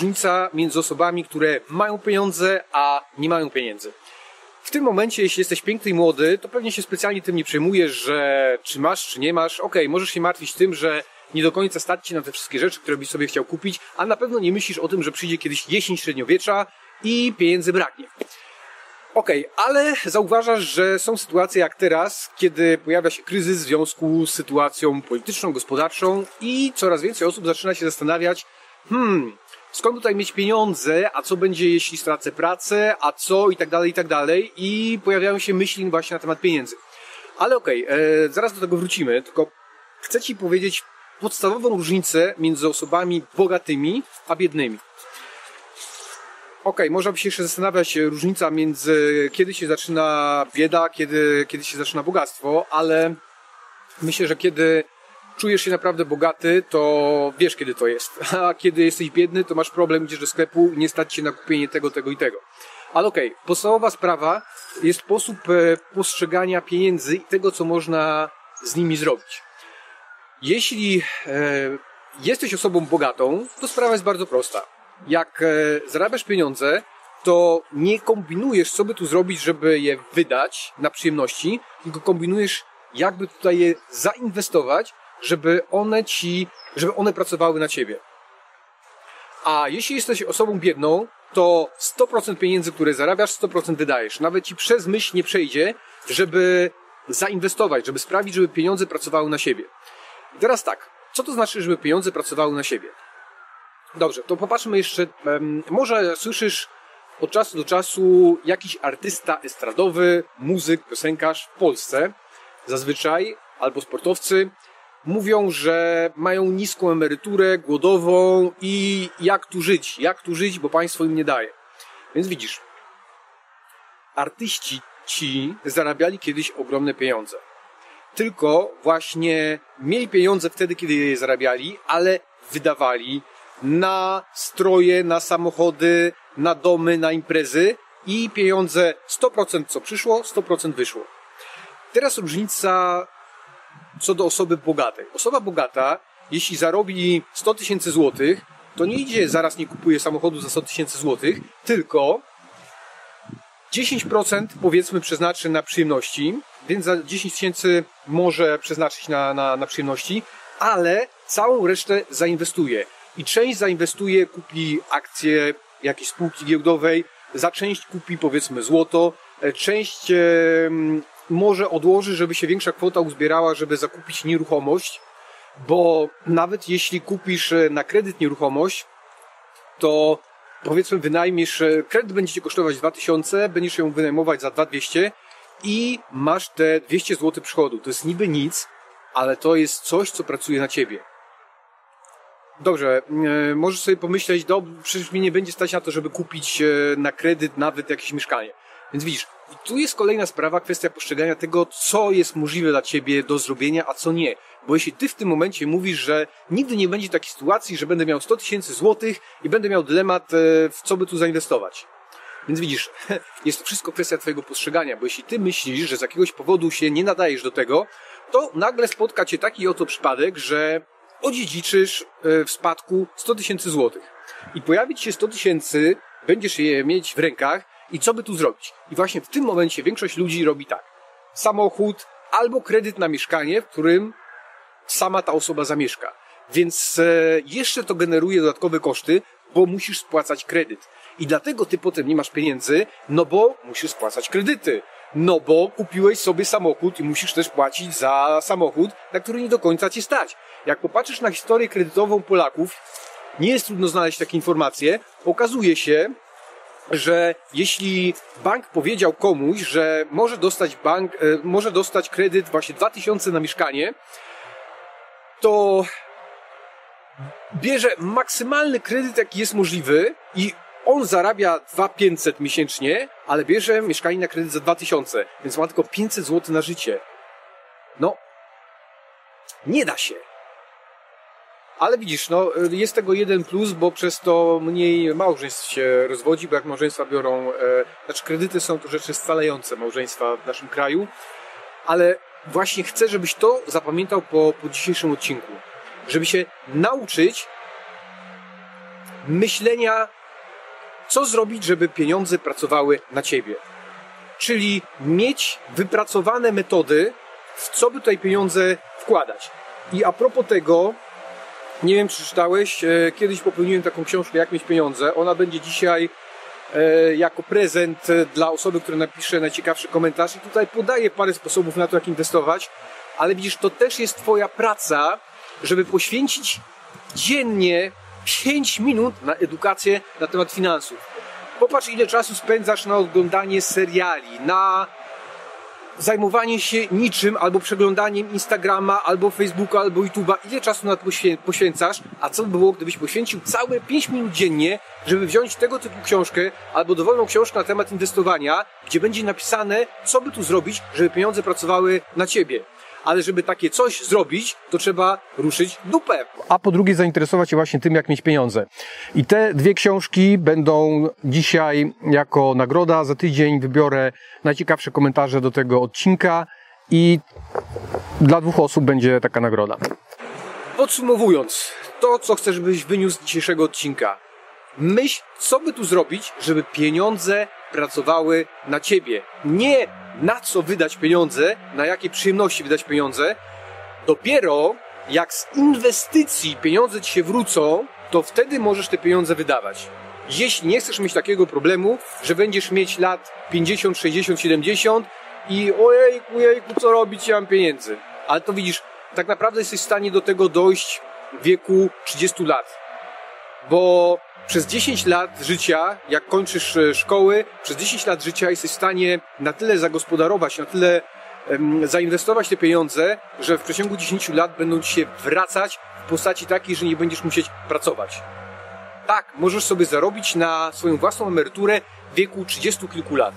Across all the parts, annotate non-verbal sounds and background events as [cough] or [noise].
różnica między osobami, które mają pieniądze, a nie mają pieniędzy. W tym momencie, jeśli jesteś piękny i młody, to pewnie się specjalnie tym nie przejmujesz, że czy masz, czy nie masz. Okej, okay, możesz się martwić tym, że nie do końca stać ci na te wszystkie rzeczy, które byś sobie chciał kupić, a na pewno nie myślisz o tym, że przyjdzie kiedyś jesień średniowiecza i pieniędzy braknie. Okej, okay, ale zauważasz, że są sytuacje jak teraz, kiedy pojawia się kryzys w związku z sytuacją polityczną, gospodarczą i coraz więcej osób zaczyna się zastanawiać, hmm, skąd tutaj mieć pieniądze, a co będzie, jeśli stracę pracę, a co i tak dalej, i tak dalej. I pojawiają się myśli właśnie na temat pieniędzy. Ale okej, okay, e, zaraz do tego wrócimy, tylko chcę Ci powiedzieć podstawową różnicę między osobami bogatymi a biednymi. Okay, można by się jeszcze zastanawiać e, różnica między kiedy się zaczyna bieda, kiedy, kiedy się zaczyna bogactwo, ale myślę, że kiedy czujesz się naprawdę bogaty, to wiesz kiedy to jest. [laughs] A kiedy jesteś biedny, to masz problem, idziesz do sklepu i nie stać się na kupienie tego, tego i tego. Ale okej, okay, podstawowa sprawa jest sposób e, postrzegania pieniędzy i tego, co można z nimi zrobić. Jeśli e, jesteś osobą bogatą, to sprawa jest bardzo prosta. Jak e, zarabiasz pieniądze, to nie kombinujesz, co by tu zrobić, żeby je wydać na przyjemności, tylko kombinujesz, jakby tutaj je zainwestować, żeby one ci, żeby one pracowały na ciebie. A jeśli jesteś osobą biedną, to 100% pieniędzy, które zarabiasz, 100% wydajesz. Nawet ci przez myśl nie przejdzie, żeby zainwestować, żeby sprawić, żeby pieniądze pracowały na siebie. I teraz tak, co to znaczy, żeby pieniądze pracowały na siebie? Dobrze, to popatrzmy jeszcze, może słyszysz od czasu do czasu jakiś artysta estradowy, muzyk, piosenkarz w Polsce, zazwyczaj, albo sportowcy, mówią, że mają niską emeryturę, głodową i jak tu żyć, jak tu żyć, bo państwo im nie daje. Więc widzisz, artyści ci zarabiali kiedyś ogromne pieniądze. Tylko właśnie mieli pieniądze wtedy, kiedy je zarabiali, ale wydawali na stroje, na samochody, na domy, na imprezy i pieniądze 100% co przyszło, 100% wyszło. Teraz różnica co do osoby bogatej. Osoba bogata, jeśli zarobi 100 tysięcy złotych, to nie idzie, zaraz nie kupuje samochodu za 100 tysięcy złotych, tylko 10% powiedzmy przeznaczy na przyjemności, więc za 10 tysięcy może przeznaczyć na, na, na przyjemności, ale całą resztę zainwestuje. I część zainwestuje, kupi akcje jakiejś spółki giełdowej, za część kupi powiedzmy złoto, e, część może odłoży, żeby się większa kwota uzbierała, żeby zakupić nieruchomość, bo nawet jeśli kupisz e, na kredyt nieruchomość, to powiedzmy wynajmiesz, e, kredyt będzie ci kosztować 2000, będziesz ją wynajmować za 2200 i masz te 200 zł przychodu. To jest niby nic, ale to jest coś, co pracuje na ciebie. Dobrze, e, możesz sobie pomyśleć, do, przecież mi nie będzie stać na to, żeby kupić na kredyt nawet jakieś mieszkanie. Więc widzisz, tu jest kolejna sprawa, kwestia postrzegania tego, co jest możliwe dla ciebie do zrobienia, a co nie. Bo jeśli ty w tym momencie mówisz, że nigdy nie będzie takiej sytuacji, że będę miał 100 tysięcy złotych i będę miał dylemat, e, w co by tu zainwestować. Więc widzisz, [laughs] jest to wszystko kwestia twojego postrzegania, bo jeśli ty myślisz, że z jakiegoś powodu się nie nadajesz do tego, to nagle spotka cię taki oto przypadek, że odziedziczysz e, w spadku 100 tysięcy złotych. I pojawić się 100 tysięcy, będziesz je mieć w rękach i co by tu zrobić? I właśnie w tym momencie większość ludzi robi tak. Samochód albo kredyt na mieszkanie, w którym sama ta osoba zamieszka. Więc e, jeszcze to generuje dodatkowe koszty, bo musisz spłacać kredyt. I dlatego ty potem nie masz pieniędzy, no bo musisz spłacać kredyty. No bo kupiłeś sobie samochód i musisz też płacić za samochód, na który nie do końca ci stać. Jak popatrzysz na historię kredytową Polaków, nie jest trudno znaleźć takie informacje. Okazuje się, że jeśli bank powiedział komuś, że może dostać bank, e, może dostać kredyt właśnie 2000 na mieszkanie, to bierze maksymalny kredyt, jaki jest możliwy i on zarabia 2500 miesięcznie, ale bierze mieszkanie na kredyt za 2000, więc ma tylko 500 zł na życie. No, nie da się. Ale widzisz, no, jest tego jeden plus, bo przez to mniej małżeństw się rozwodzi, bo jak małżeństwa biorą, e, znaczy kredyty są to rzeczy scalające małżeństwa w naszym kraju, ale właśnie chcę, żebyś to zapamiętał po, po dzisiejszym odcinku. Żeby się nauczyć myślenia, co zrobić, żeby pieniądze pracowały na ciebie. Czyli mieć wypracowane metody, w co by tutaj pieniądze wkładać. I a propos tego, nie wiem, czy czytałeś, e, kiedyś popełniłem taką książkę Jak mieć pieniądze. Ona będzie dzisiaj e, jako prezent dla osoby, która napisze najciekawszy komentarz. I tutaj podaję parę sposobów na to, jak inwestować, ale widzisz, to też jest Twoja praca, żeby poświęcić dziennie 5 minut na edukację na temat finansów. Popatrz, ile czasu spędzasz na oglądanie seriali, na zajmowanie się niczym, albo przeglądaniem Instagrama, albo Facebooka, albo YouTube'a, ile czasu na to poświęcasz, a co by było, gdybyś poświęcił całe 5 minut dziennie, żeby wziąć tego typu książkę, albo dowolną książkę na temat inwestowania, gdzie będzie napisane, co by tu zrobić, żeby pieniądze pracowały na ciebie ale żeby takie coś zrobić, to trzeba ruszyć dupę. A po drugie zainteresować się właśnie tym, jak mieć pieniądze. I te dwie książki będą dzisiaj jako nagroda. Za tydzień wybiorę najciekawsze komentarze do tego odcinka i dla dwóch osób będzie taka nagroda. Podsumowując, to co chcesz, żebyś wyniósł z dzisiejszego odcinka. Myśl, co by tu zrobić, żeby pieniądze pracowały na ciebie. Nie na co wydać pieniądze, na jakie przyjemności wydać pieniądze. Dopiero jak z inwestycji pieniądze ci się wrócą, to wtedy możesz te pieniądze wydawać. Jeśli nie chcesz mieć takiego problemu, że będziesz mieć lat 50, 60, 70 i ojejku, ojejku, co robić, ja mam pieniędzy. Ale to widzisz, tak naprawdę jesteś w stanie do tego dojść w wieku 30 lat. Bo przez 10 lat życia, jak kończysz e, szkoły, przez 10 lat życia jesteś w stanie na tyle zagospodarować, na tyle um, zainwestować te pieniądze, że w przeciągu 10 lat będą ci się wracać w postaci takiej, że nie będziesz musieć pracować. Tak, możesz sobie zarobić na swoją własną emeryturę w wieku 30 kilku lat.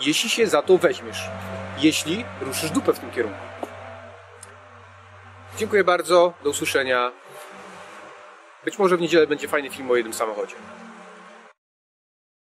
Jeśli się za to weźmiesz. Jeśli ruszysz dupę w tym kierunku. Dziękuję bardzo. Do usłyszenia. Być może w niedzielę będzie fajny film o jednym samochodzie.